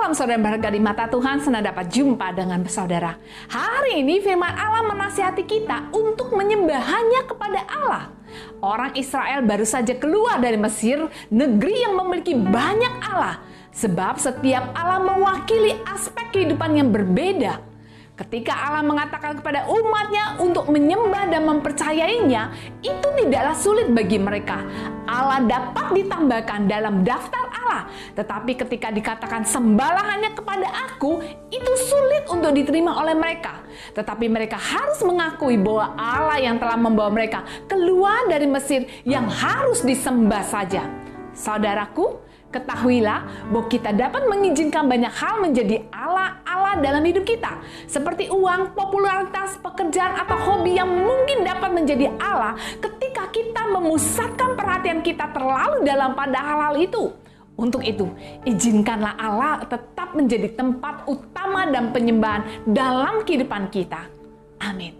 Shalom saudara berharga di mata Tuhan, senang dapat jumpa dengan saudara. Hari ini firman Allah menasihati kita untuk menyembah hanya kepada Allah. Orang Israel baru saja keluar dari Mesir, negeri yang memiliki banyak Allah. Sebab setiap Allah mewakili aspek kehidupan yang berbeda. Ketika Allah mengatakan kepada umatnya untuk menyembah dan mempercayainya, itu tidaklah sulit bagi mereka. Allah dapat ditambahkan dalam daftar Tetapi ketika dikatakan sembahlah hanya kepada aku, itu sulit untuk diterima oleh mereka. Tetapi mereka harus mengakui bahwa Allah yang telah membawa mereka keluar dari Mesir yang harus disembah saja. Saudaraku, Ketahuilah bahwa kita dapat mengizinkan banyak hal menjadi Allah-Allah dalam hidup kita. Seperti uang, popularitas, pekerjaan, atau hobi yang mungkin dapat menjadi Allah ketika kita memusatkan perhatian kita terlalu dalam pada hal-hal itu. Untuk itu, izinkanlah Allah tetap menjadi tempat utama dan penyembahan dalam kehidupan kita. Amin.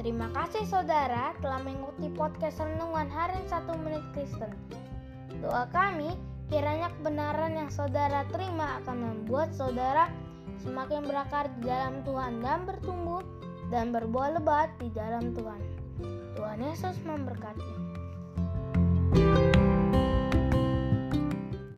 Terima kasih saudara telah mengikuti podcast Renungan Harian 1 Menit Kristen. Doa kami kiranya kebenaran yang saudara terima akan membuat saudara semakin berakar di dalam Tuhan dan bertumbuh dan berbuah lebat di dalam Tuhan. Tuhan Yesus memberkati.